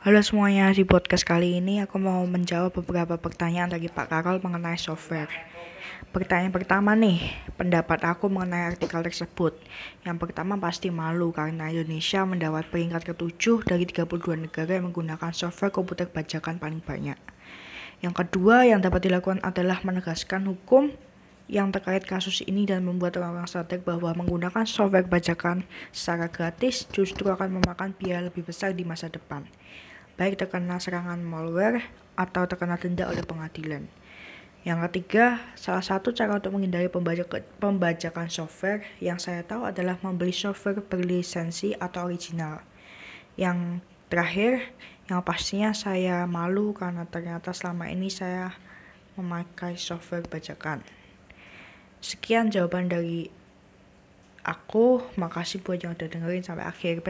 Halo semuanya, di podcast kali ini aku mau menjawab beberapa pertanyaan dari Pak Karol mengenai software. Pertanyaan pertama nih, pendapat aku mengenai artikel tersebut. Yang pertama pasti malu karena Indonesia mendapat peringkat ketujuh dari 32 negara yang menggunakan software komputer bajakan paling banyak. Yang kedua yang dapat dilakukan adalah menegaskan hukum yang terkait kasus ini dan membuat orang-orang sadar bahwa menggunakan software bajakan secara gratis justru akan memakan biaya lebih besar di masa depan baik terkena serangan malware atau terkena denda oleh pengadilan. Yang ketiga, salah satu cara untuk menghindari pembajakan software yang saya tahu adalah membeli software berlisensi atau original. Yang terakhir, yang pastinya saya malu karena ternyata selama ini saya memakai software bajakan. Sekian jawaban dari aku. Makasih buat yang udah dengerin sampai akhir.